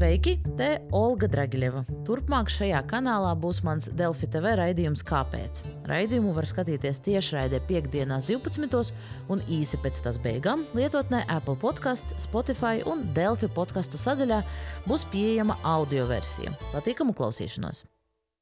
Sveiki, te Olga Dragiļeva. Turpmāk šajā kanālā būs mans Delfi TV raidījums Kāpēc? Raidījumu var skatīties tiešraidē piekdienās 12. un īsi pēc tās beigām lietotnē Apple podkāsts, Spotify un Delfi podkāstu sadaļā būs pieejama audio versija. Patīkamu klausīšanos!